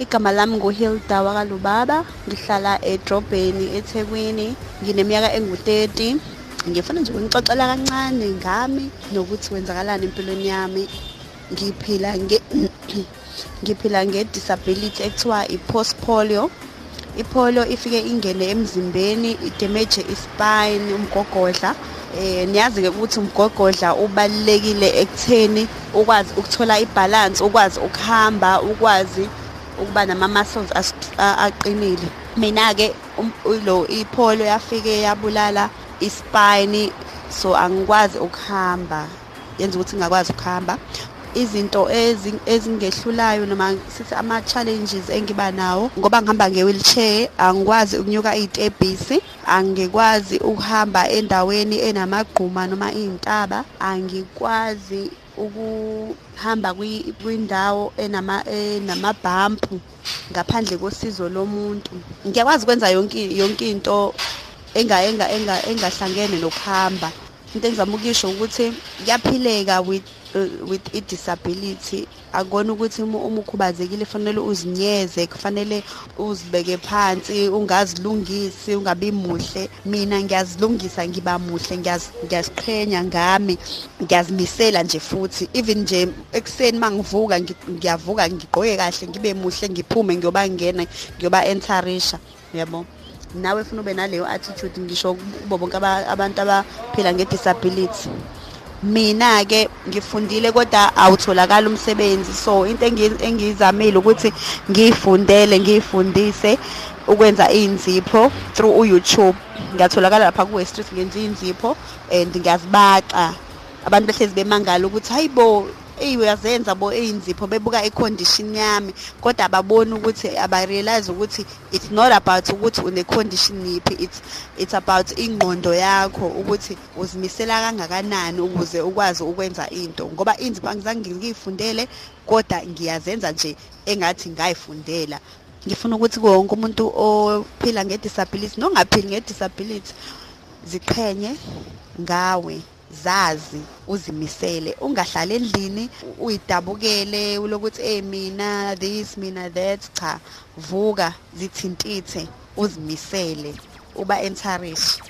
Igama lami nguHilda wakalubaba, ngihlala edrobheni eThekwini, ngineminyaka engu-30. Ngifuna nje ukunixoxela kancane ngami nokuthi kwenzakalani empilweni yami. Ngiphila nge ngiphila nge-disability ekuthiwa i-post polio. I-polio ifike ingene emzimbeni idemage ispine umgogodla. Eh niyazi ke ukuthi umgogodla ubalekile ekutheni ukwazi ukuthola ibalance, ukwazi ukuhamba, ukwazi ukuba nama-muscles aqinile. Mina-ke lo ipholo yafike yabulala ispine so angikwazi ukuhamba yenza ukuthi ngingakwazi ukuhamba. Izinto ezingehlulayo noma sithi ama-challenges engiba nawo ngoba ngihamba nge-wheelchair angikwazi ukunyuka iy'tebhisi, angikwazi ukuhamba endaweni enamagquma noma iy'ntaba, angikwazi ukuhamba kwindawo enamabhampu ngaphandle kosizo lomuntu. Ngiyakwazi ukwenza yonke into engahlangene nokuhamba. Into engizama ukuyisho ukuthi kuyaphileka with with i-disability. Akukona ukuthi uma ukhubazekile kufanele uzinyeze, kufanele uzibeke phansi, ungazilungisi, ungabi muhle. Mina ngiyazilungisa ngiba muhle, ngiyaziqhenya ngami, ngiyazimisela nje futhi. Even nje ekuseni uma ngivuka ngiyavuka ngigqoke kahle ngibe muhle ngiphume ngiyoba ngena ngiyoba-entarisha yabo. Nawe funa ube naleyo attitude ngisho kubo bonke abantu abaphila nge-disability. Mina-ke ngifundile kodwa awutholakali umsebenzi so into engiyizamile ukuthi ngiy'fundele ngiy'fundise ukwenza iy'nzipho through u-YouTube. Ngiyatholakala lapha ku-West Street ngenza iy'nzipho and ngiyazibaxa. Abantu behlezi bemangala ukuthi hayi bo eyi uyazenza bo iy'nzipho bebuka i-condition yami kodwa ababoni ukuthi aba-realize ukuthi it's not about ukuthi une-condition yiphi it's it's about ingqondo yakho ukuthi uzimisela kangakanani ukuze ukwazi ukwenza into ngoba iy'nzipho angizange ngiy'fundele kodwa ngiyazenza nje engathi ngay'fundela. Ngifuna ukuthi wonke umuntu ophila nge-disability nongaphili nge-disability ziqhenye ngawe. Zazi uzimisele ungahlali endlini uyidabukele ulokuthi eh mina this mina that cha vuka zithintithe uzimisele uba-encourage.